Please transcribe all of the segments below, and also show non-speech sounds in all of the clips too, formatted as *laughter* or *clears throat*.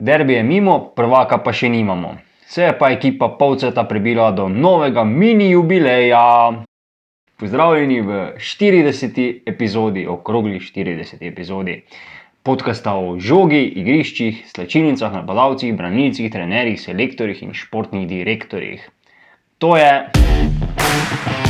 Derbi je mimo, prvaka pa še nimamo. Se je pa ekipa polceta prebila do novega mini jubileja. Pozdravljeni v 40. epizodi, okrogli 40. epizodi podcasta o žogi, igriščih, slčilnicah, napadalcih, branilcih, trenerjih, selektorjih in športnih direktorjih. To je.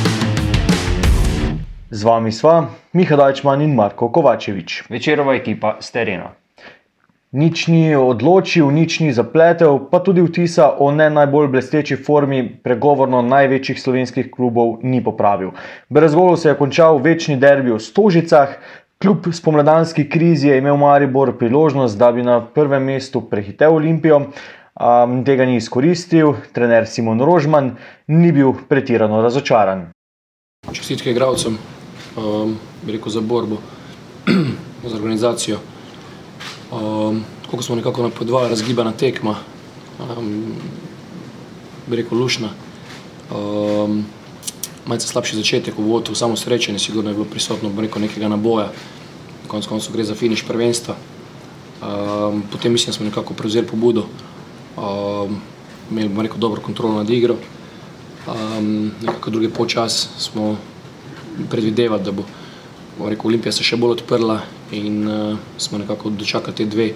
Z vami sva Miha Dajčman in Marko Kovačevič. Večerova ekipa s terena. Nič ni odločil, nič ni zapletel, pa tudi vtisa o ne najbolj blesteči formi pregovorno največjih slovenskih klubov ni popravil. Brez golov se je končal večni derbi v Stožicah, kljub spomladanski krizi je imel Maribor priložnost, da bi na prvem mestu prehitel Olimpijo. Um, tega ni izkoristil, trener Simon Rožman ni bil pretirano razočaran. čestitke igralcem, um, rekel za borbo, *clears throat* za organizacijo. Um, koliko smo nekako napovedovali, razgibana tekma, um, rekel lušna. Um, Malce slabši začetek v vodu, samo srečanje, sigurno je bilo prisotno rekel, nekega naboja, na koncu koncev gre za finiš prvenstva. Um, potem mislim, da smo nekako prevzeli pobudo, um, imeli bomo rekel dobro kontrolo nad igro. Um, nekako drugi počas smo predvidevali, da bo rekel, Olimpija se še bolj odprla in uh, smo nekako dočakali te dve,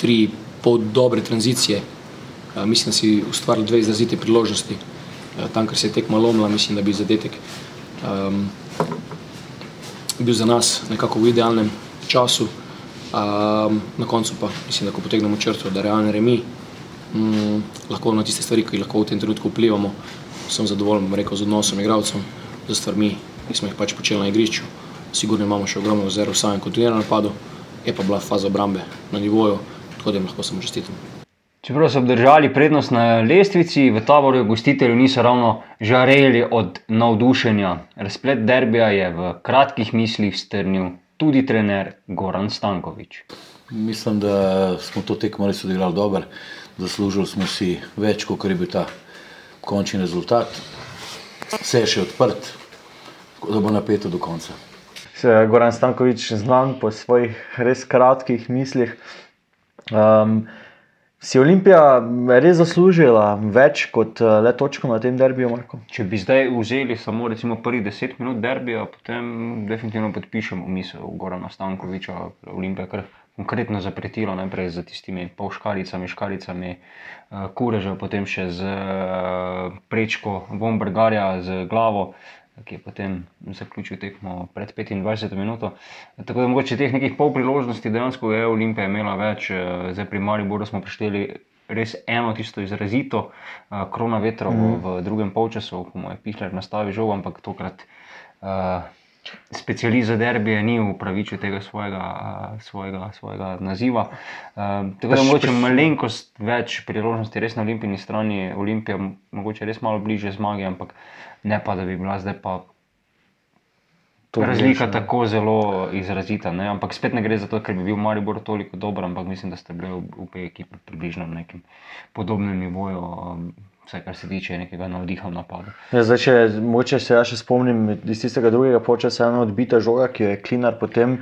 tri pol dobre tranzicije. Uh, mislim, da si ustvarili dve izrazite priložnosti. Uh, tam, ker se je tekma lomila, mislim, da bi zadetek um, bil za nas nekako v idealnem času. Um, na koncu pa mislim, da ko potegnemo črto, da je realen remi, mm, lahko na tiste stvari, ki lahko v tem trenutku vplivamo. Sem zadovoljen, rekel, z odnosom igralcev, z stvarmi, ki smo jih pač počeli na igrišču. Sigurno imamo še ogromno zero v samem kontinuiranem napadu, je pa bila faza obrambe na nivoju, tako da jim lahko samo čestitam. Čeprav so obdržali prednost na lestvici, v taboru gostiteljev niso ravno žareli od navdušenja. Razplet derbija je v kratkih mislih strnil tudi trener Goran Stankovič. Mislim, da smo to tekmo res odigrali dobro, zaslužili smo si več, kot je bil ta končni rezultat. Vse je še odprt, tako da bo napeto do konca. Se je Goran Stankovič znan po svojih res kratkih mislih. Um, si Olimpija res zaslužila več kot eh, le točko na tem derbiju, Marko? Če bi zdaj vzeli samo recimo prvih 10 minut derbija, potem definitivno podpišemo misel Gorana Stankoviča, Olimpija je kar konkretno zapretila najprej z tistimi polškaricami, škaricami, uh, kurežev, potem še z uh, prečko Vombergarja z glavo, ki je potem zaključil tekmo pred 25 minuto. Tako da mogoče teh nekih pol priložnosti dejansko je Olimpija imela več, eh, zdaj pri Mariboru smo prišteli res eno tisto izrazito uh, krona vetra mm. v, drugem polčasu, ko mu je Pišler nastavil žogo, ampak tokrat uh, specialist za derbije ni upravičil tega svojega, uh, svojega, svojega naziva. Uh, tako da mogoče malenkost več priložnosti res na olimpijski strani, Olimpija mogoče res malo bliže zmagi, ampak ne pa, da bi bila zdaj pa To razlika ne. tako zelo izrazita. Ne? Ampak spet ne gre za to, ker bi bil Maribor toliko dober, ampak mislim, da ste bili obe ekipe približno na nekem podobnem nivoju, um, vsaj kar se tiče nekega navdiha v napadu. Ja, zdaj, če, mogoče se ja še spomnim iz tistega drugega počasa, ena odbita žoga, ki jo je Klinar potem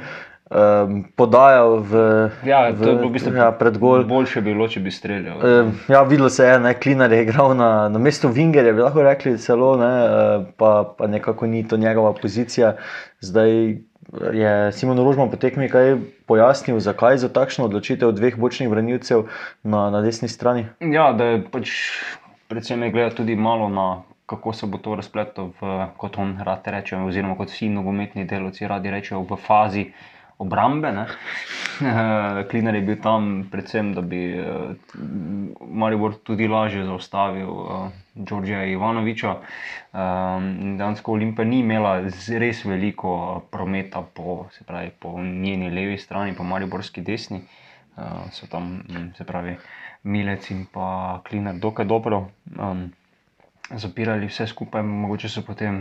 um, podajal v, Ja, je bilo v bistvu ja, pred gol. Boljše bi bilo, če bi streljal. Um, ja, videlo se je, da Klinar je igral na, na mestu Vingerja, bi lahko rekli celo, ne, eh, pa, pa nekako ni to njegova pozicija. Zdaj je Simon Rožman po tekmi kaj pojasnil, zakaj za takšno odločitev dveh bočnih branilcev na, na desni strani. Ja, da je pač predvsem je gledati tudi malo na kako se bo to razpletlo, v, kot on rad reče, oziroma kot vsi nogometni delavci radi rečejo, v fazi obrambe. *laughs* Klinar je bil tam predvsem, da bi eh, Maribor tudi lažje zaustavil uh, Đorđeja Ivanoviča. Um, Dansko Olimpija ni imela res veliko prometa po, pravi, po njeni levi strani, po Mariborski desni. Uh, so tam, mm, se pravi, Milec in pa Klinar dokaj dobro. Um, zapirali vse skupaj, mogoče so potem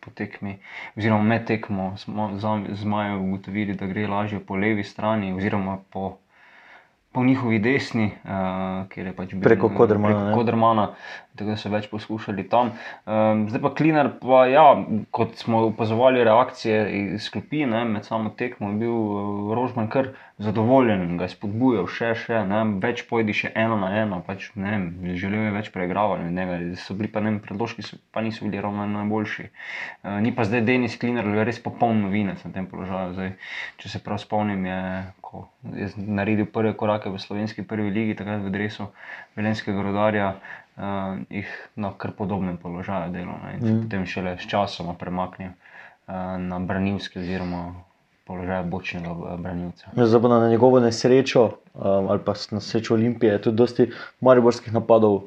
po tekmi, oziroma med tekmo za- zmajev ugotovili, da gre lažje po levi strani, oziroma po, po njihovi desni, uh, kjer je pač bil Preko Kodermana, ne. Preko Kodermana, tako da so več poskušali tam. Um, zdaj pa Klinar, pa ja, kot smo opazovali reakcije iz klopi, ne, med samo tekmo je bil uh, Rožman kar zadovoljen, ga je spodbujal še, še ne, več pojdi še eno na eno, pač ne vem, želel je več preigravanja od njega, so bili pa ne vem, predložki so pa niso bili ravno najboljši. Uh, ni pa zdaj Denis Klinar res popoln novinec na tem položaju. Zdaj, če se prav spomnim, je, ko je naredil prve korake v slovenski prvi ligi, takrat v dresu Velenskega rodarja, uh, jih na kar podobnem položaju delo. Ne, Mm. potem šele s časoma premaknil uh, na branilski oziroma položaj bočnega eh, branilca. Zdaj pa na njegovo nesrečo, um, ali pa na srečo Olimpije, je tudi dosti mariborskih napadov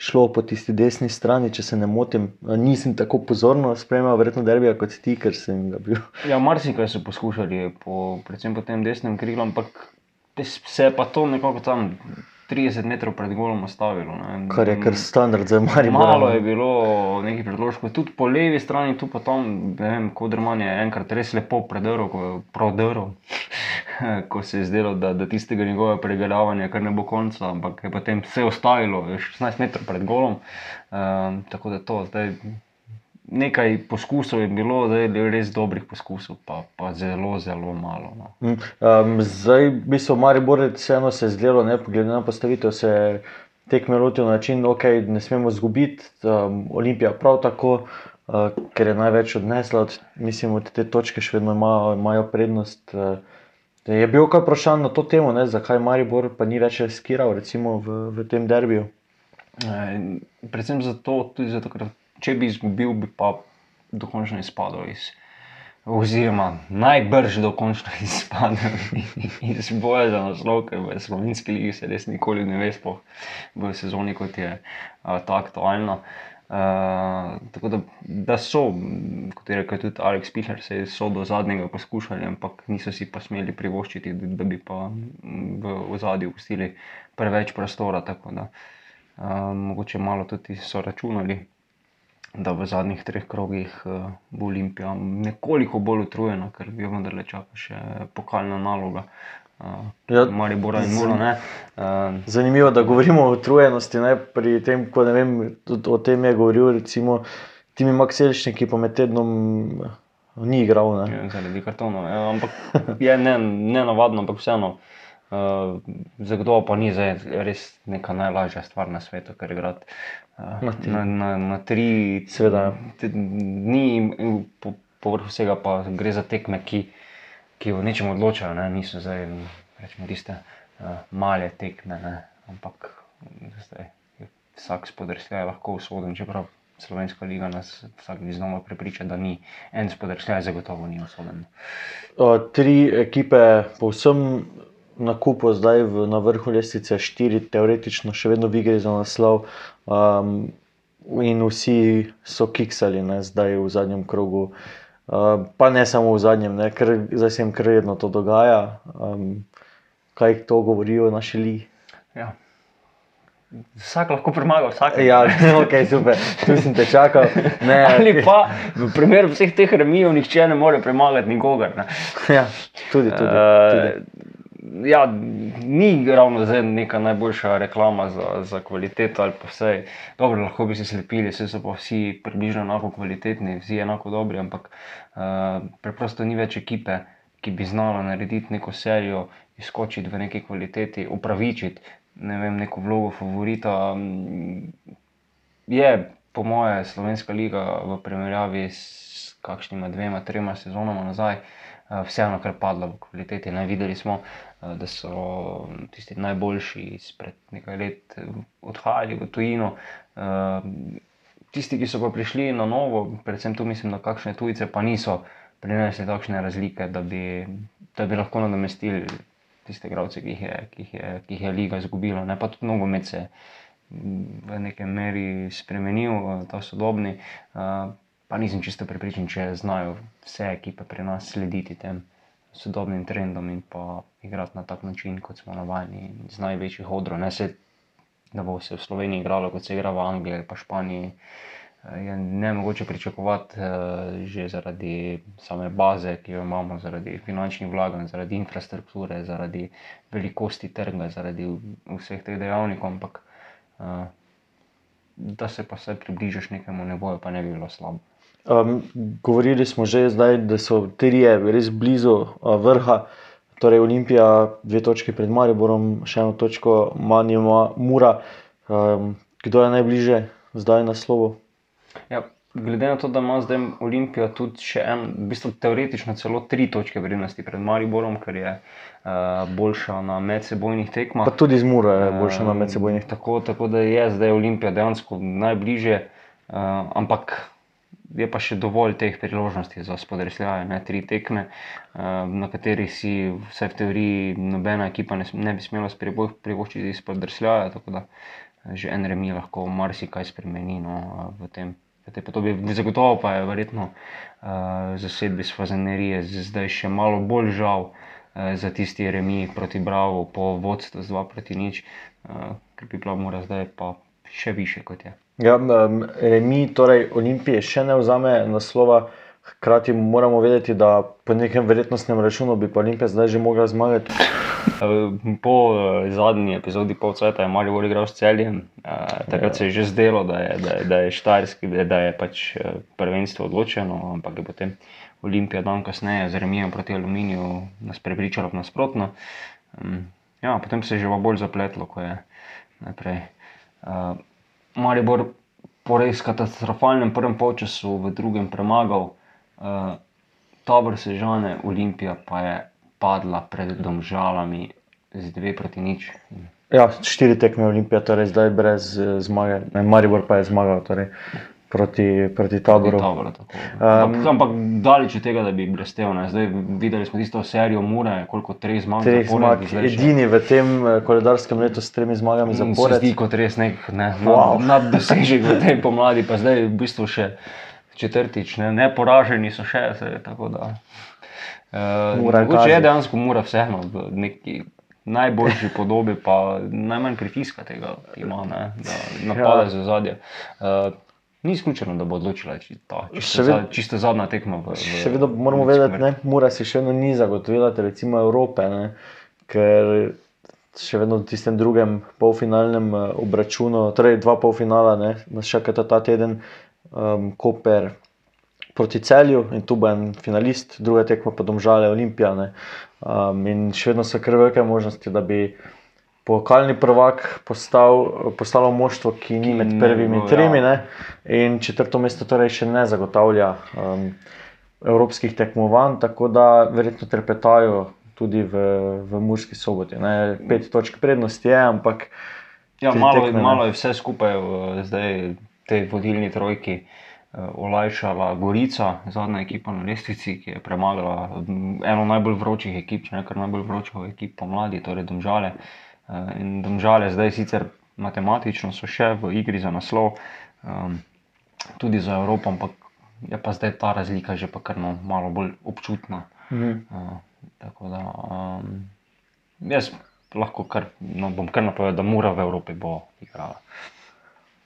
šlo po tisti desni strani, če se ne motim. Nisem tako pozorno spremljal, verjetno derbija kot ti, ker sem ga bil. *laughs* Ja, marsikaj so poskušali, po, predvsem po tem desnem krilu, ampak te- se je pa to nekako tam 30 metrov pred golom ostavilo. Ne. Kar je kar standard za Maribor. Malo je bilo nekih predložkov, tudi po levi strani, tu pa tam, ne vem, Kodrman je enkrat res lepo predrl, prodrl, *laughs* ko se je zdelo, da, da tistega njegovega pregledavanja kar ne bo konca, ampak je potem vse ostavilo, je 16 metrov pred golom. Um, tako da to, zdaj, nekaj poskusov je bilo, zdaj je res dobrih poskusov, pa, pa zelo, zelo malo. No. Um, zdaj, v bistvu, Maribor je vseeno se zdelo, ne, glede na postavitev, se tekme lotil na način, da okay, ne smemo izgubiti. Um, Olimpija prav tako, uh, ker je največ odnesla, od, mislim, od te točke še vedno imajo, imajo prednost. Uh, je bil kaj vprašanj na to temo, ne, zakaj Maribor pa ni več riskiral recimo, v, v tem derbiju? Eh, Predvsem zato, tudi zato, ker če bi izgubil, bi pa dokončno izpadel iz. Oziroma, najbrž dokončno *laughs* izpadel iz boja za naslov, ker v slovenski ligi se res nikoli ne ve, sploh v sezoni, kot je uh, ta aktualna. Uh, tako da, da so, kot je rekel tudi Alex Pichler, se so do zadnjega poskušali, ampak niso si pa smeli privoščiti, da, bi pa v ozadju pustili preveč prostora. Tako da uh, mogoče malo tudi so računali, da v zadnjih treh krogih uh, bo Olimpija nekoliko bolj utrujena, ker bi jo vendarle čaka še pokalna naloga. Uh, Ja, Maribora in z- Muro. ne. Uh, Zanimivo, da govorimo o utrujenosti. Ne, pri tem, ko ne vem, tudi o tem je govoril recimo Timi Makselšnik, ki pa med tednom eh, ni igral. Ne. Ja, zaradi kartonov. Ja, ampak je ne, ne navadno, ampak vseeno. Uh, zagotovo pa ni zdaj res neka najlažja stvar na svetu, ker igrati uh, Na tri. na, na, na tri Seveda. te- Ni, po, povrh vsega pa gre za tekme, ki, ki v nečem odločajo, ne? niso zdaj rečemo, tiste uh, male tekme, ne? ampak zdaj, je vsak spodrsljaj lahko usoden, čeprav Slovenska liga nas vsakeč znova prepriča, da ni en spodrsljaj, zagotovo ni usoden. O, tri ekipe, povsem na kupu, zdaj v, na vrhu lestvice, štiri teoretično še vedno v igri za naslov. Um, in vsi so kiksali, ne, zdaj v zadnjem krogu. Uh, pa ne samo v zadnjem, ne, ker zdaj se jim kar redno to dogaja. Um, kaj to govori o naši ligi? Ja. Vsak lahko premaga vsakega. Ja, *laughs* ok, super, tu sem te čakal. Ne, Ali pa v primeru vseh teh remijev nihče ne more premagati nikogar. ne. Ja, tudi, tudi. tudi. Ja, ni ravno zdaj neka najboljša reklama za, za kvaliteto. ali pa vsaj- Dobro, lahko bi se slepili, vse so pa vsi približno enako kvalitetni, vsi enako dobri, ampak uh, preprosto ni več ekipe, ki bi znala narediti neko serijo, izskočiti v neki kvaliteti, upravičiti ne vem, neko vlogo favorita. Je, po moje, Slovenska liga v primerjavi s kakšnima dvema, trema sezonama nazaj, eh, vseeno kar padla v kvaliteti. Ne, videli smo, eh, da so tisti najboljši izpred nekaj let eh, odhajali v tujino. Eh, Tisti, ki so pa prišli na novo, predvsem tu mislim na kakšne tujce, pa niso prinesli takšne razlike, da bi, da bi lahko nadomestili tiste igralce, ki jih je, ki jih je, ki jih je liga izgubila. Ne pa tudi nogomet se je mm, v neki meri spremenil, eh, ta sodobni. eh, Pa nisem čisto prepričan, če znajo vse ekipe pri nas slediti tem sodobnim trendom in pa igrati na tak način, kot smo navajeni, z največjih odrov. Ne se da bo se v Sloveniji igralo, kot se igra v Angliji ali pa Španiji. eh, Je ne mogoče pričakovati eh, že zaradi same baze, ki jo imamo, zaradi finančnih vlaganj, zaradi infrastrukture, zaradi velikosti trga, zaradi vseh teh dejavnikov, ampak eh, da se pa vsaj približaš nekemu nevoju, pa ne bi bilo slabo. Um, govorili smo že zdaj, da so trije res blizu uh, vrha. Torej, Olimpija, dve točke pred Mariborom, še eno točko manj ima Mura. Um, kdo je najbližje zdaj na slovu? Ja, glede na to, da ima zdaj Olimpija tudi še en, v bistvu teoretično celo tri točke vrednosti pred Mariborom, ker je uh, boljša na medsebojnih tekmah. Pa tudi z Muro je boljša na medsebojnih. Tako, tako da je zdaj Olimpija dejansko najbližje, uh, ampak je pa še dovolj teh priložnosti za spodresljaje, ne tri tekme, uh, na katerih si vsaj v teoriji nobena ekipa ne, ne bi smela privoščiti spodresljaja, tako da eh, že en remi lahko marsikaj spremeni no, eh, v tem. v tej podobi. Zagotovo pa je verjetno uh, zasedbi s fazenerije zdaj še malo bolj žal uh, za tisti remi proti Bravo po vodstvu z 2 proti nič, uh, ker bi bila mora zdaj pa še više kot je. Ja, um, remi, torej Olimpije še ne vzame naslova, hkrati moramo vedeti, da po nekem verjetnostnem računu bi Olimpija zdaj že mogla zmagati. Po eh, zadnji epizodi Polcveta je Marijo igral s celjem. Eh, Takrat se je že zdelo, da je, da je, da je štajerski, da je, da je pač eh, prvenstvo odločeno, ampak je potem Olimpija dan kasneje z remijem proti Aluminiju nas prepričala v nasprotno. Ja, potem se je že bolj zapletlo, ko je najprej Maribor po res katastrofalnem prvem polčasu v drugem premagal. Uh, Tabor Sežane, Olimpija pa je padla pred domžalami z 2 proti nič. Ja, štiri tekme Olimpija, torej zdaj brez eh, zmage. Ne, Maribor pa je zmagal torej, proti, proti taboru. Taboru, tako. ampak, ampak daleč od tega, da bi blestev. Ne. Zdaj videli smo tisto serijo Mure, koliko treh zmag. Treh zapored, zmag, zdaj še- edini v tem eh, koledarskem letu s tremi zmagami Mm, Se zapored. zdi kot res nek ne, Wow. wow. nad, nad dosežek v tej pomladi, pa zdaj v bistvu še četrtič, ne, ne poraženi so še. Se, tako da, uh, je mogoče je kazen. dejansko mura vseeno v neki najboljši *laughs* podobi, pa najmanj pritiska tega ima, ne, da napade Ja. za zadje. Uh, Ni izključeno, da bo odločila či- ta čisto, ved- za, čisto zadnja tekma. V, v, Še vedno moramo vedeti, da Mura si še vedno ni zagotovila, recimo Evrope, ne, ker še vedno v tistem drugem polfinalnem eh, obračunu, torej dva polfinala, ne, nas čakata ta teden, um, Koper proti celju in tu bo en finalist, druga tekma pa domžale Olimpijane. Um, in še vedno so kar velike možnosti, da bi pokalni prvak postal, postalo moštvo, ki ni med prvimi bo, tremi. ja. Ne? In četrto mesto torej še ne zagotavlja um, evropskih tekmovanj, tako da verjetno trepetajo tudi v, v Murski soboti. Ne? Pet točk prednosti je, ampak Ja, malo, tekme, malo je vse skupaj v zdaj tej vodilni trojki uh, olajšala Gorica, zadnja ekipa na lestvici, ki je premagala mm, eno najbolj vročih ekip, če ne kar najbolj vročo ekip pomladi, torej Domžale. Uh, in Domžale zdaj sicer matematično so še v igri za naslov, um, tudi za Evropo, ampak je pa zdaj ta razlika že pa kar no, malo bolj občutna. Mhm. Uh, tako da um, jaz lahko kar, no, bom kar napovedal, da mora v Evropi bo igrala.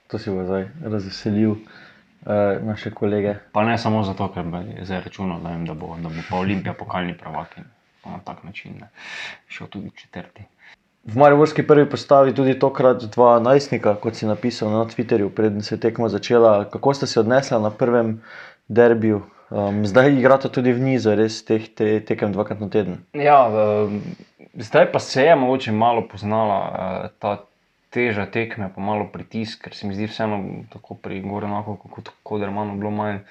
to si bo zdaj razveselil uh, naše kolege. Pa ne samo zato, ker bi zdaj računal, da, vem, da, bo, da bo pa Olimpija pokalni prvak in na tak način ne, šel tudi četrti. V Mariborski prvi postavi tudi tokrat dva najstnika, kot si napisal na Twitterju, preden se je tekma začela. Kako ste se odnesli na prvem derbiju? Um, zdaj igrate tudi v nizu, res teh te, tekem dvakrat na teden. Ja, um, zdaj pa se je mogoče malo poznala uh, ta teža tekme, pa malo pritisk, ker se mi zdi vseeno tako pri Gorenako, kot Kodermanu, bilo manj,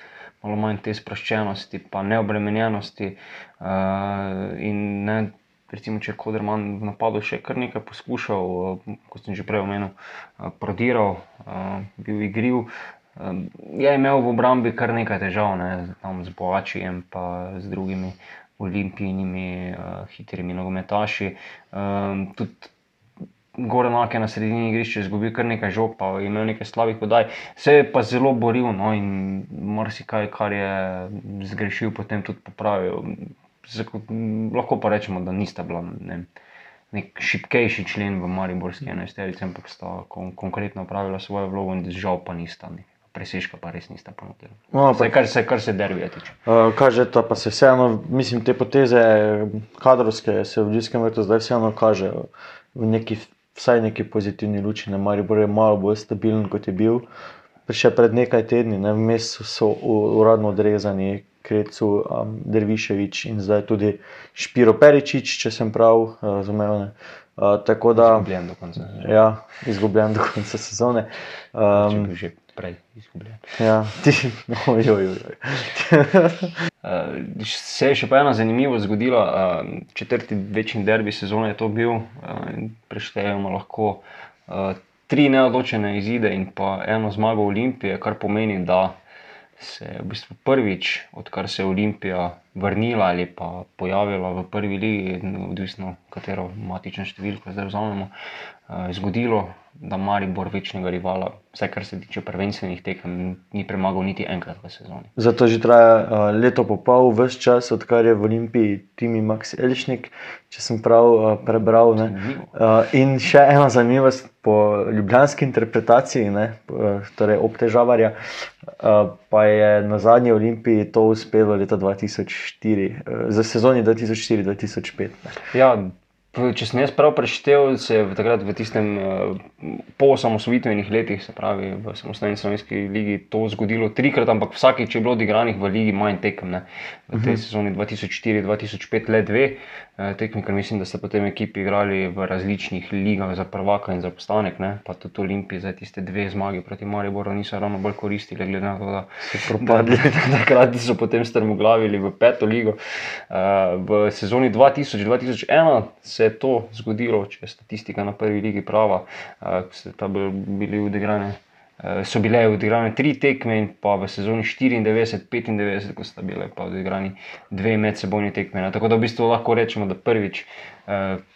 malo manj te sproščenosti, pa neobremenjenosti. Uh, in ne, recimo, če je Koderman v napadu še kar nekaj poskušal, uh, kot sem že prej omenil, uh, prodiral, uh, bil igriv. Je imel v obrambi kar nekaj težav, ne, tam z Boačijem in z drugimi olimpijskimi hitrimi nogometaši. Tudi Gorenak je na sredini igrišča izgubil kar nekaj žog, pa je imel nekaj slabih podaj. Se je pa zelo boril no, in marsikaj, kar je zgrešil, potem tudi popravil. Zako, lahko pa rečemo, da nista bila ne, nek šipkejši člen v Mariborski enajsterici, ampak sta kon konkretno opravila svojo vlogo in žal pa nista. Ne. Presežka pa res nista ponudila. No, Vsaj, kar se, kar se derbija tiče. Uh, kaže to, pa se vseeno, mislim, te poteze kadrovske se v Ljudskem vrtu zdaj vseeno kažejo v neki, vsaj neki pozitivni luči. Ne, Maribor je malo bolj stabilen, kot je bil. Še pred nekaj tedni, ne, vmes so, uradno odrezani Krecu, um, Derviševič in zdaj tudi Špiro Peričič, če sem prav uh, razumel. Uh, tako da, Izgubljen do konca. ja, izgubljen do konca sezone. Če Um, bi že prej izgubljen. ja, ti, oj, oj, oj. Uh, se je še pa ena zanimivost zgodila. Uh, četrti večni derbi sezone je to bil. Uh, preštejemo lahko uh, tri neodločene izide in pa eno zmago Olimpije, kar pomeni, da se je v bistvu prvič, odkar se je Olimpija vrnila ali pa pojavila v prvi ligi, odvisno katero matično številko zdaj vzamemo, uh, zgodilo, da Maribor večnega rivala, vsaj kar se tiče prvenstvenih tekem, ni premagal niti enkrat v sezoni. Zato že traja uh, leto pa pol, vse čas, odkar je v Olimpiji Timi Max Elšnik, če sem prav uh, prebral. Ne? In še ena zanimivost po ljubljanski interpretaciji, ne, torej obtežavarja, uh, pa je na zadnji Olimpiji to uspelo leta 2004, uh, za sezoni 2004-2005. ne. Ja, če sem jaz prav preštel, se je v takrat v tistem uh, po-osamosvojitvenih letih, se pravi v samostojni slovenski ligi, to zgodilo trikrat, ampak vsakič je bilo odigranih v ligi manj tekem. Ne. V tej sezoni 2004-2005 le dve uh, tekmi, ker mislim, da ste potem ekipi igrali v različnih ligah za prvaka in za postanek, ne. pa tudi Olimpiji za tiste dve zmagi proti Mariboru niso ravno bolj koristili, glede na to, da so propadli. *laughs* Takrat so potem strmoglavili v peto ligo. Uh, v sezoni 2000-2001 se je to zgodilo, če je statistika na prvi ligi prava, uh, so, ta bil- bili odigrane, so bile odigrane tri tekme, in pa v sezoni 94-95, ko sta bile pa odigrani dve medsebojni tekme. Tako da v bistvu lahko rečemo, da prvič,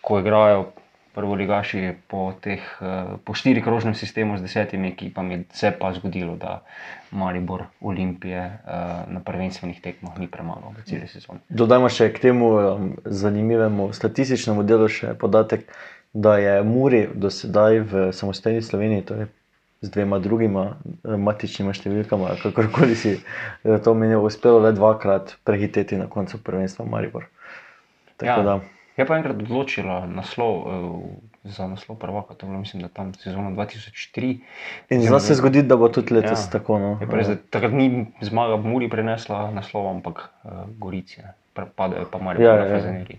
ko igrajo prvoligaši po, teh, uh, po štirikrožnem sistemu z desetimi ekipami, se pa zgodilo, da Maribor Olimpije uh, na prvenstvenih tekmah ni premagal v celi sezoni. Dodajmo še k temu um, zanimivemu statističnemu delu še podatek, da je Muri do sedaj v samostojni Sloveniji, torej z dvema drugima eh, matičnima številkama, kakorkoli si eh, to omenil, uspelo le dvakrat prehiteti na koncu prvenstva Maribor. Tako Ja. da, Je pa enkrat odločila naslov, uh, za naslov prvaka, to je bilo mislim, da tam sezona 2003. in zna se zgoditi, da bo tudi letos Ja. tako. No. Res, da takrat ni zmaga Muri prenesla naslov, ampak uh, Gorici, ne. Pre- padajo pa Maribor Ja, ja, ja, na ja. Fazaneriji.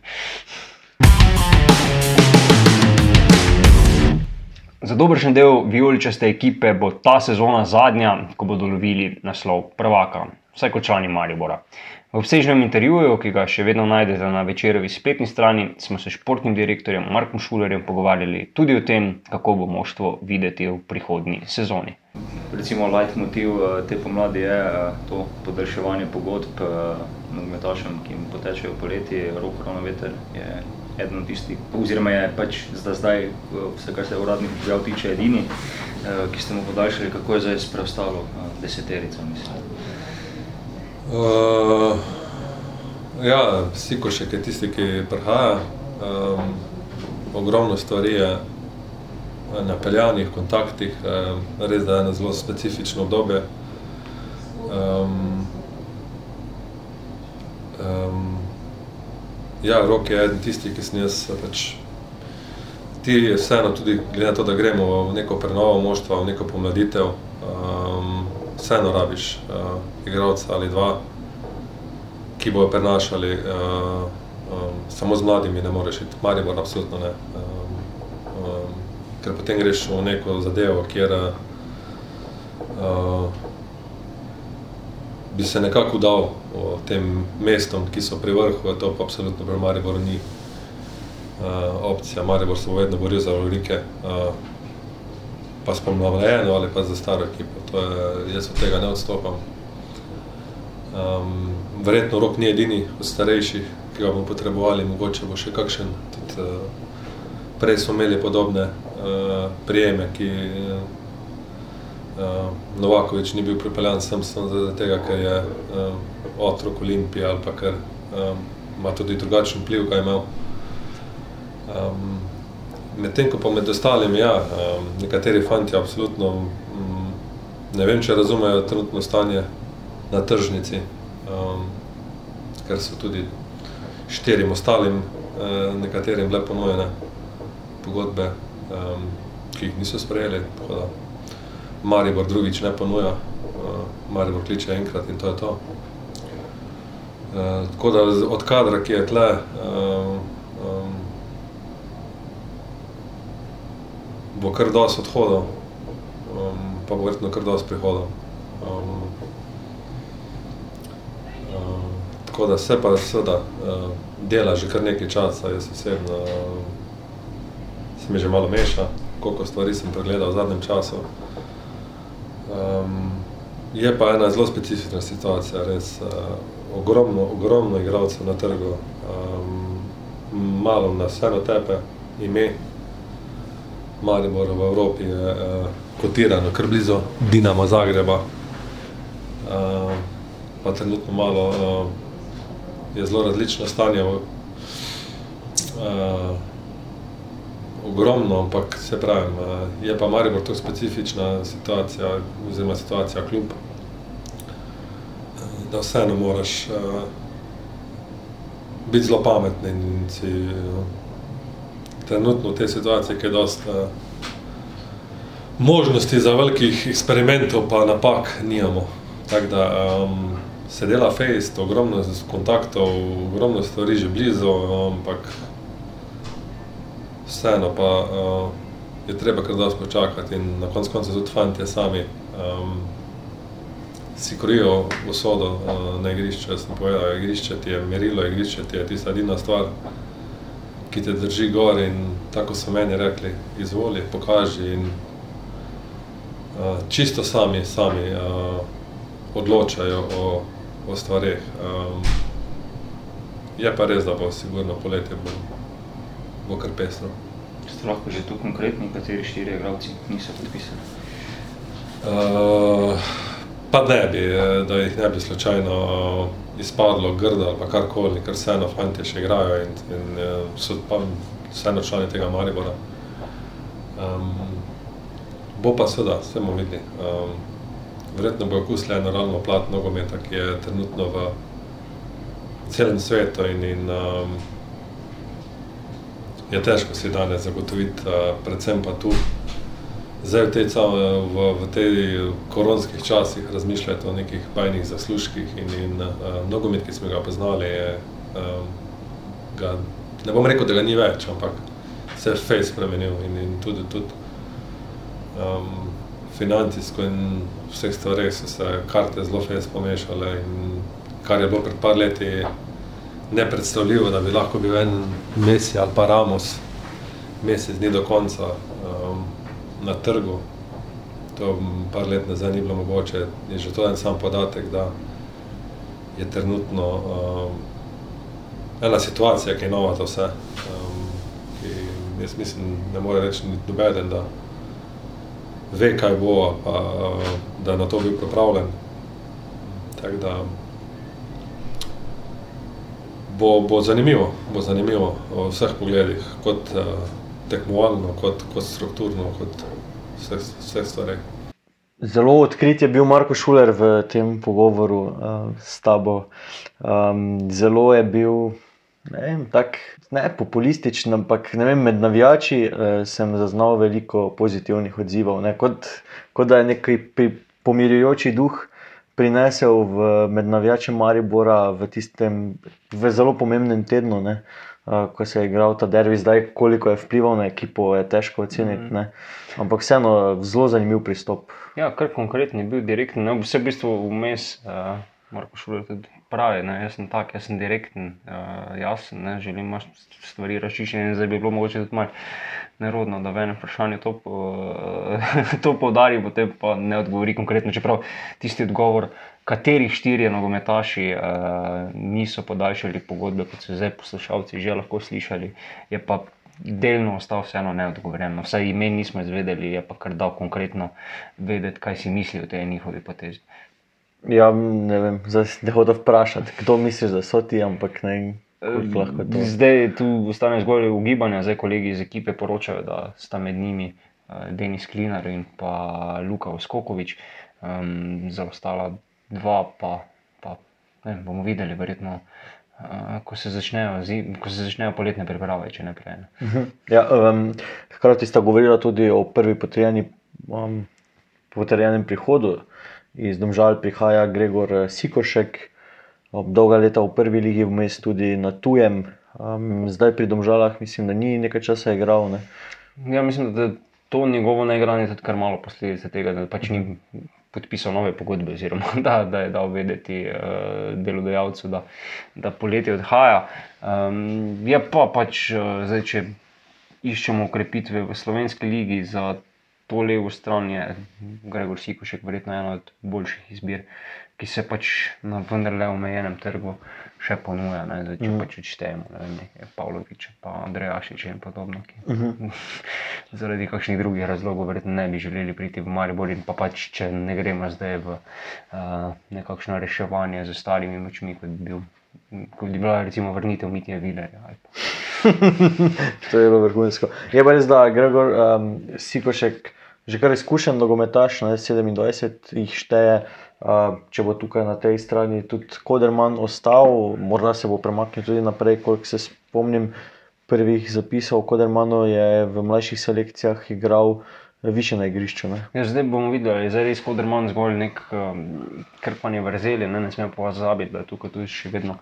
Za dobršen del vijoličaste ekipe bo ta sezona zadnja, ko bodo lovili naslov prvaka, vsaj kot člani Maribora. V obsežnem intervjuju, ki ga še vedno najdete na večerovi spletni strani, smo se s športnim direktorjem Markom Šulerjem pogovarjali tudi o tem, kako bo moštvo videti v prihodnji sezoni. Recimo, leitmotiv eh, te pomladi je eh, to podaljševanje pogodb eh, nogometašem, ki jim potečejo poleti, rok ravno veter je eden od tistih, oziroma je pač za zdaj, eh, vse kar se uradnih objav tiče, edini, ki ste mu podaljšali, kako je zdaj s preostalo deseterico, mislim. Uh, ja, Sikošek je tisti, ki prihaja. Um, ogromno stvari je napeljanih, kontaktih, um, res da je eno zelo specifično obdobje. Um, um, ja, rok je eden tisti, ki sem jaz pač. Ti vseeno tudi, glede na to, da gremo v neko prenovo moštva, v neko pomladitev, um, vseeno rabiš uh, igralca ali dva, ki bojo prenašali. Uh, um, samo z mladimi ne moreš iti, Maribor absolutno ne. Um, um, ker potem greš v neko zadevo, kjer uh, bi se nekako dal tem mestom, ki so pri vrhu, to pa absolutno pri Mariboru ni uh, opcija. Maribor se bo vedno boril za velike, uh, pa s pomlavljeno ali pa za staro ekipo. To je, jaz od tega ne odstopam. Um, verjetno rok ni edini od starejših, ki ga bomo potrebovali, mogoče bo še kakšen. Tudi, uh, prej smo imeli podobne uh, prijeme, ki uh, Novakovič ni bil pripeljan sem samo zaradi tega, ker je um, otrok Olimpije ali pa ker um, ima tudi drugačen vpliv, kaj imel. Um, Medtem ko pa med ostalimi, ja, um, nekateri fanti absolutno um, ne vem, če razumejo trenutno stanje na tržnici, um, ker so tudi štirim ostalim uh, nekaterim bile ponujene pogodbe, um, ki jih niso sprejeli. Maribor drugič ne ponuja, uh, Maribor kliče enkrat in to je to. Uh, tako da od kadra, ki je tle, um, um, bo kar dosti odhodov, um, pa bo verjetno kar dosti prihodov. Um, tako da se pa seveda uh, dela že kar nekaj časa, jaz osebno uh, se mi že malo meša, koliko stvari sem pregledal v zadnjem času. Um, je pa ena zelo specifična situacija, res uh, ogromno, ogromno igralcev na trgu, um, malo nas vseeno tepe ime, Maribor v Evropi je uh, kotirano kar blizu Dinamo Zagreba. Uh, pa trenutno malo uh, je zelo različno stanje. Uh, ogromno, ampak se pravi, uh, je pa Maribor to specifična situacija, oziroma situacija kljub. Da vseeno moraš uh, biti zelo pameten in si uh, trenutno v tej situaciji, ki je dosta uh, možnosti za velikih eksperimentov, pa napak nimamo. Tako da um, se dela fejst, ogromno kontaktov, ogromno stvari že blizu, ampak vseeno pa uh, je treba kar dosti počakati in na koncu konca tudi fantje sami um, si krojijo usodo uh, na igrišču. Jaz sem povedal, igrišče ti je merilo, igrišče ti je tista edina stvar, ki te drži gor in tako so meni rekli, izvoli, pokaži in uh, čisto sami, sami uh, odločajo o, o stvareh. Um, je pa res, da bo sigurno poletje bo, bo kar pesno. Ste lahko že tu konkretni, kateri štiri igralci niso podpisani? Uh, pa ne bi, da jih ne bi slučajno izpadlo grdo ali karkoli, ker vseeno fantje še igrajo in, in so pa vseeno člani tega Maribora. Um, bo pa seveda, vse bomo videli. Um, verjetno bo okusila eno realno plat nogometa, ki je trenutno v celem svetu in, in um, je težko si danes zagotoviti, uh, predvsem pa tu. Zdaj v tej, v, v tej koronskih časih razmišljati o nekih bajnih zaslužkih in, in uh, nogomet, ki smo ga poznali, je, um, ga, ne bom rekel, da ga ni več, ampak se je fej spremenil in, in tudi, tudi um, financijsko in vseh stvareh so se karte zelo fej pomešale kar je bilo pred par leti nepredstavljivo, da bi lahko bil en Messi ali pa Ramos mesec dni do konca um, na trgu. To par let nazaj ni bilo mogoče. Je že to en sam podatek, da je trenutno um, ena situacija, ki je nova za vse. Um, jaz mislim, ne more reči niti nobeden, da ve, kaj bo, pa da je na to bil pripravljen. Tako da bo, bo zanimivo, bo zanimivo v vseh pogledih, kot uh, tekmovalno, kot, kot strukturno, kot vseh, vseh stvareh. Zelo odkrit je bil Marko Šuler v tem pogovoru uh, s tabo. Um, zelo je bil ne vem, tak, ne populističen, ampak ne vem, med navijači uh, sem zaznal veliko pozitivnih odzivov. Ne, kot, kot da je neki pomirjujoči duh prinesel v, med navijačem Maribora v tistem v zelo pomembnem tednu. Ne, Uh, ko se je igral ta derbi, zdaj koliko je vplival na ekipo, je težko oceniti. Mm -hmm. Ampak vseeno zelo zanimiv pristop. Ja, kar konkretno je bil direktno. Ne, vse v bistvu vmes, uh, Marko Šulj tudi pravi, ne, jaz sem tak, jaz sem direkten, uh, jasen, ne, želim imati stvari razčiščene. Zdaj bi bilo mogoče tudi malo nerodno, da v enem vprašanju to, uh, *laughs* to poudari, potem pa ne odgovori konkretno. Čeprav tisti odgovor kateri štirje nogometaši uh, niso podaljšali pogodbe, kot so zdaj poslušalci že lahko slišali, je pa delno ostal vseeno neodgovorjeno. Vsaj ime nismo izvedeli, je pa kar dal konkretno vedeti, kaj si misli o tej njihovi potezi. Ja, ne vem, zdaj te hočem vprašati, kdo misliš, da so ti, ampak ne. Zdaj tu ostane zgolj ugibanja, zdaj kolegi iz ekipe poročajo, da sta med njimi uh, Denis Klinar in pa Luka Oskokovič, um, za ostala dva pa, pa ne, vem, bomo videli, verjetno. Uh, ko, se začnejo, zim, ko se začnejo poletne priprave, če ne prej. Ne. Ja, um, hkrati sta govorila tudi o prvi potrjeni, um, potrjenem prihodu. Iz Domžal prihaja Gregor eh, Sikošek, dolga leta v prvi ligi, vmes tudi na tujem. Um, zdaj pri Domžalah mislim, da ni nekaj časa igral. Ne. Ja, mislim, da to njegovo neigranje je tudi kar malo posledica tega, da pač ni podpisal nove pogodbe, oziroma *laughs* da, da je dal vedeti uh, delodajalcu, da, da poletje odhaja. Um, je pa pač, uh, zdaj, če iščemo ukrepitve v slovenski ligi za to levo stran, je Gregor Sikošek verjetno ena od boljših izbir, ki se pač na vendarle omejenem trgu še ponuja. Ne, zdaj, če Mhm. pač odštejemo, ne vem, nekaj Pavloviča, pa Andrejašiča in podobno. Ki, Mhm. *laughs* zaradi kakšnih drugih razlogov, verjetno ne bi želeli priti v Maribor. In pa pač, če ne gremo zdaj v uh, nekakšno reševanje z ostalimi močmi, kot bi, bil, kot bi bila recimo vrnitev Mitija Vilerja. pa- *laughs* To je bilo vrhunsko. Je pa res, da Gregor um, Sikošek že kar izkušen nogometaš, ne, 27 jih šteje. Če bo tukaj na tej strani tudi Koderman ostal, morda se bo premaknil tudi naprej, koliko se spomnim prvih zapisov. Kodermano je v mlajših selekcijah igral više na igrišču. Ja, zdaj bomo videli, ali je res Koderman zgolj nek um, krpanje vrzeli. Ne, ne smemo pa pozabiti, da je tukaj tudi še vedno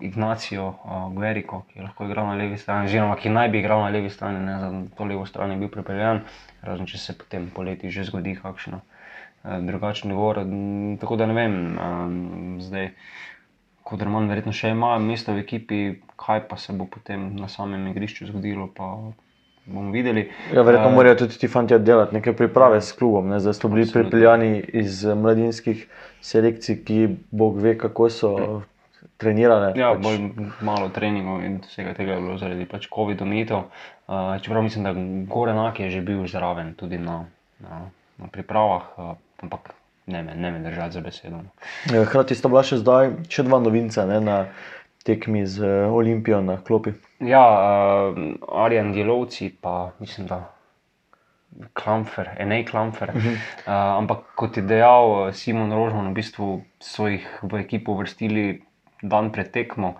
Ignacio uh, Guerrico, ki je lahko igral na levi strani, oziroma ki naj bi igral na levi strani, ne za to levo stran je bil pripeljan, razen če se potem poleti že zgodi kakšno uh, drugačen govor. Tako da ne vem, um, zdaj. Koderman verjetno še ima mesto v ekipi, kaj pa se bo potem na samem igrišču zgodilo, pa bomo videli. Ja, verjetno Eh, morajo tudi ti fanti delati neke priprave s klubom. Ne. Zdaj so bili pripeljani iz mladinskih selekcij, ki bog ve, kako so *clears throat* trenirane. Ja, pač. bolj malo treningov in vsega tega je bilo zaradi pač COVID-omitev. Uh, čeprav mislim, da Gorenak je že bil zraven tudi na, na, na pripravah, uh, ampak ne me, ne me držati za besedo. Ja, Hkrati sta bila še zdaj še dva novinca ne, na tekmi z eh, Olimpijo na klopi. Ja, uh, Arjan Djelovci, pa mislim, da Klamfer, Enej Klamfer. Uh -huh. uh, ampak kot je dejal eh, Simon Rožman, v bistvu so jih v ekipo vrstili dan pred tekmo.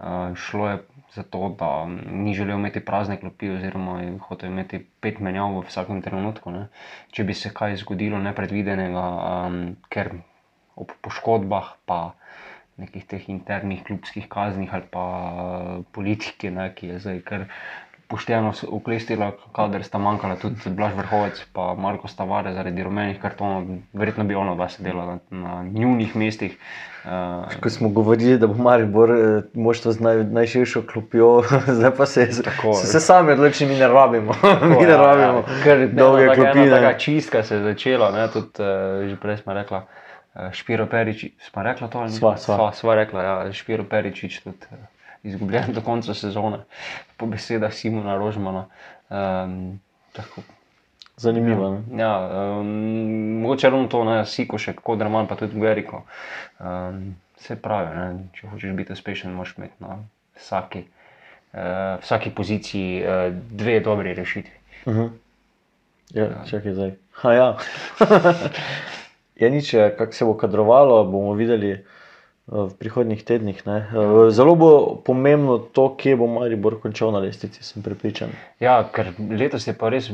Uh, šlo je za to, da ni želel imeti prazne klopi, oziroma je hotel imeti pet menjav v vsakem trenutku. Ne. Če bi se kaj zgodilo nepredvidenega, um, ker ob poškodbah, pa nekih teh internih klubskih kaznih ali pa eh, politike, ne, ki je zdaj kar pošteno uklestila, kader sta manjkala tudi Blaž Vrhovec in Marko Stavare zaradi rumenih kartonov. Verjetno bi ono dva sedela na, na njunih mestih. Uh, Ko smo govorili, da bo Maribor eh, moštvo z naj, najširšo klopjo, *laughs* zdaj pa se, Tako, so se sami odločili, mi ne rabimo. *laughs* mi ne rabimo Ker dolge taka- klopine. Taka čistka se je začela, ne, tudi uh, že prej smo rekla. uh, Špiro Peričič, smo rekla to? Sva, sva. sva, sva rekla, ja, Špiro Peričič tudi uh, izgubljen *laughs* do konca sezone, po besedah Simona Rožmana. Um, tako, Zanimivo. ne. Ja, um, mogoče ravno to, ne, Sikošek, Kodrman, pa tudi Gueriko. Um, se pravi, ne, če hočeš biti uspešen, moraš imeti na vsaki, uh, vsaki poziciji uh, dve dobri rešitvi. Uh -huh. Ja, čakaj zdaj. Ha, ja. *laughs* je nič, eh, kako se bo kadrovalo, bomo videli v prihodnjih tednih. Eh, Zelo bo pomembno to, kje bo Maribor končal na lestvici, sem prepričan. Ja, ker letos je pa res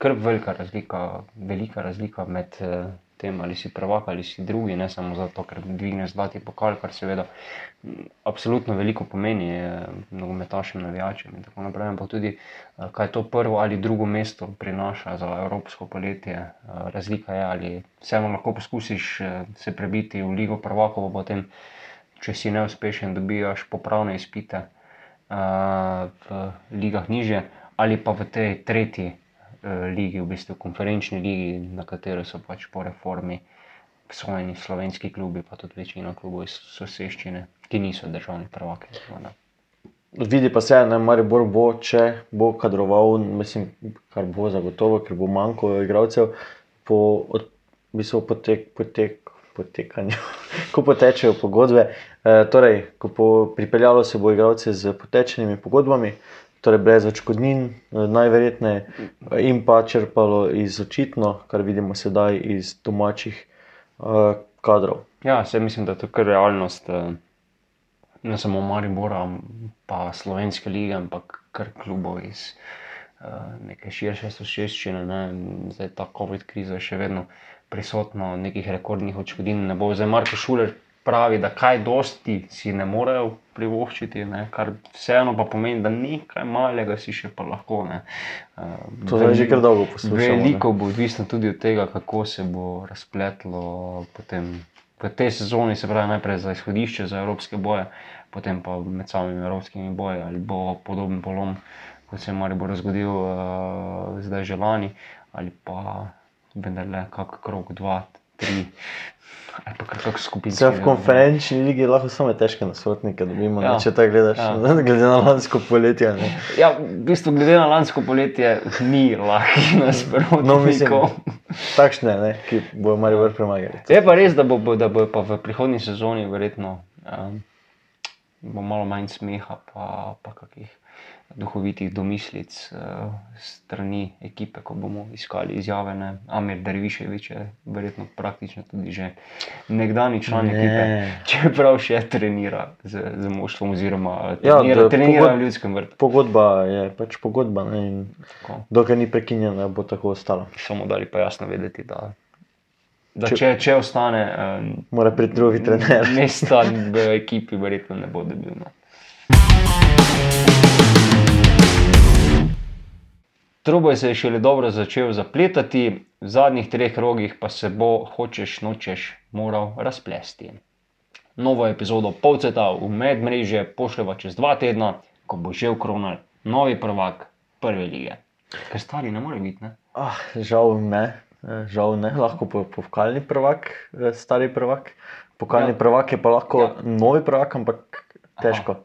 kar velika razlika, velika razlika med eh, tem, ali si prvak ali si drugi, ne samo zato, ker dvigneš zlati pokal, kar seveda absolutno veliko pomeni eh, nogometašem, navijačem in tako naprej. Ampak tudi, eh, kaj to prvo ali drugo mesto prinaša za evropsko poletje. Eh, Razlika je, ali vseeno lahko poskusiš se prebiti v Ligo prvakov, potem, če si neuspešen, dobijaš popravne izpite v ligah niže, ali pa v tej tretji ligi, v bistvu konferenčni ligi, na katero so pač po reformi svojeni slovenski klubi, pa tudi večina klubov iz soseščine, ki niso državni prvaki. Vidi pa se, da Maribor bo, če bo kadroval, mislim, kar bo zagotovo, ker bo manjko igralcev po, od, bistvu potek, potek, potekanju. *laughs* ko potečejo pogodbe. E, torej, ko bo pripeljalo se bo igralce z potečenimi pogodbami, torej brez očkodnin, e, najverjetneje, in pa črpalo iz očitno, kar vidimo sedaj iz domačih e, kadrov. Ja, se mislim, da je to kar realnost. eh, Ne samo Maribora, pa Slovenske lige, ampak kar klubov iz uh, neke širše soseščine. Ne. Zdaj ta COVID kriza je še vedno prisotna, nekih rekordnih odškodnin ne bo. Zdaj Marko Šuler pravi, da kaj dosti si ne morejo privoščiti, ne, kar vseeno pa pomeni, da nekaj malega si še pa lahko. Ne. Uh, To zdaj že kar dolgo poslušamo. ne. Veliko bo odvisno tudi od tega, kako se bo razpletlo potem v tej sezoni, se pravi najprej za izhodišče, za evropske boje, potem pa med samimi evropskimi boji, ali bo podoben polom, kot se je Maribor zgodil uh, zdaj že lani, ali pa vendarle kak krok, dva, tri, ali pa kar kak skupinski. Vse v konferenčni ligi lahko samo težke nasprotnike dobimo, ja. Ne, če tako gledaš, Ja. *laughs* glede na lansko poletje. Ne. Ja, v bistvu, glede na lansko poletje, ni lahkih *laughs* nasprotnikov. No, mislim, takšne, ne, ki bojo Maribor premagali. Je pa res, da bo, bo, da bo pa v prihodnji sezoni verjetno um, bo malo manj smeha, pa, pa kakih duhovitih domislic uh, strani ekipe, ko bomo iskali izjave. Ne. Amir Derviševič je verjetno praktično tudi že nekdani član Ne. ekipe, čeprav še trenira z, z moštvom, oziroma Ja, trenira, da trenira pogod- v ljudskem vrtu. Pogodba je pač pogodba ne, in Tako. dokler ni prekinjena, bo tako ostalo. Samo dali pa jasno vedeti, da, da Če- če, če ostane. Um, Mora priti drugi trener. Mesta v ekipi verjetno ne bo dobil. No. Troboj se je šele dobro začel zapletati, v zadnjih treh rogih pa se bo, hočeš nočeš, moral razplesti. Novo epizodo Polceta v medmrežje pošljeva čez dva tedna, ko bo že ukronal novi prvak prve lige. Ker stari ne more biti, ne? Ah, žal ne, eh, žal ne, lahko po, pokalni prvak, eh, stari prvak. Pokalni Ja. prvak je pa lahko ja. novi prvak, ampak težko.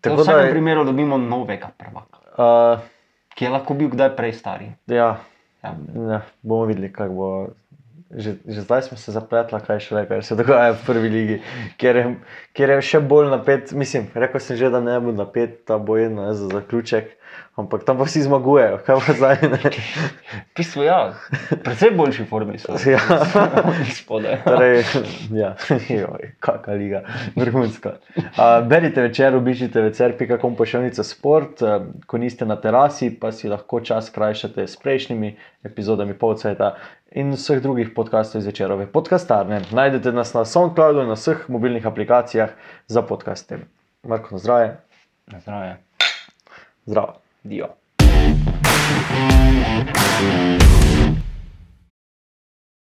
Tako v vsakem primeru dobimo novega prvaka, uh, ki je lahko bil kdaj prej stari. ja, Ja. ja, bomo videli, kako bo. Že, že zdaj smo se zapletli, kaj še le, kar se dogaja v prvi ligi, kjer je, kjer je še bolj napet. Mislim, rekel sem že, da ne bo napet ta boj ne, za zaključek, ampak tam pa vsi zmagujejo, kaj pa zdaj bistvu, ja, predvsej boljši formi so. Ja. Spodaj. Torej, ja, joj, kakšna liga, vrhunska. Uh, berite večer, obiščite večer.com pošiljnica sport, uh, ko niste na terasi, pa si lahko čas krajšate s prejšnjimi epizodami Polceta in vseh drugih podkastov iz večerove podcastarne. Najdete nas na SoundCloudu in na vseh mobilnih aplikacijah za podkaste. Marko, na zdravje. Na zdravje. Zdravo. Dio. Thank you.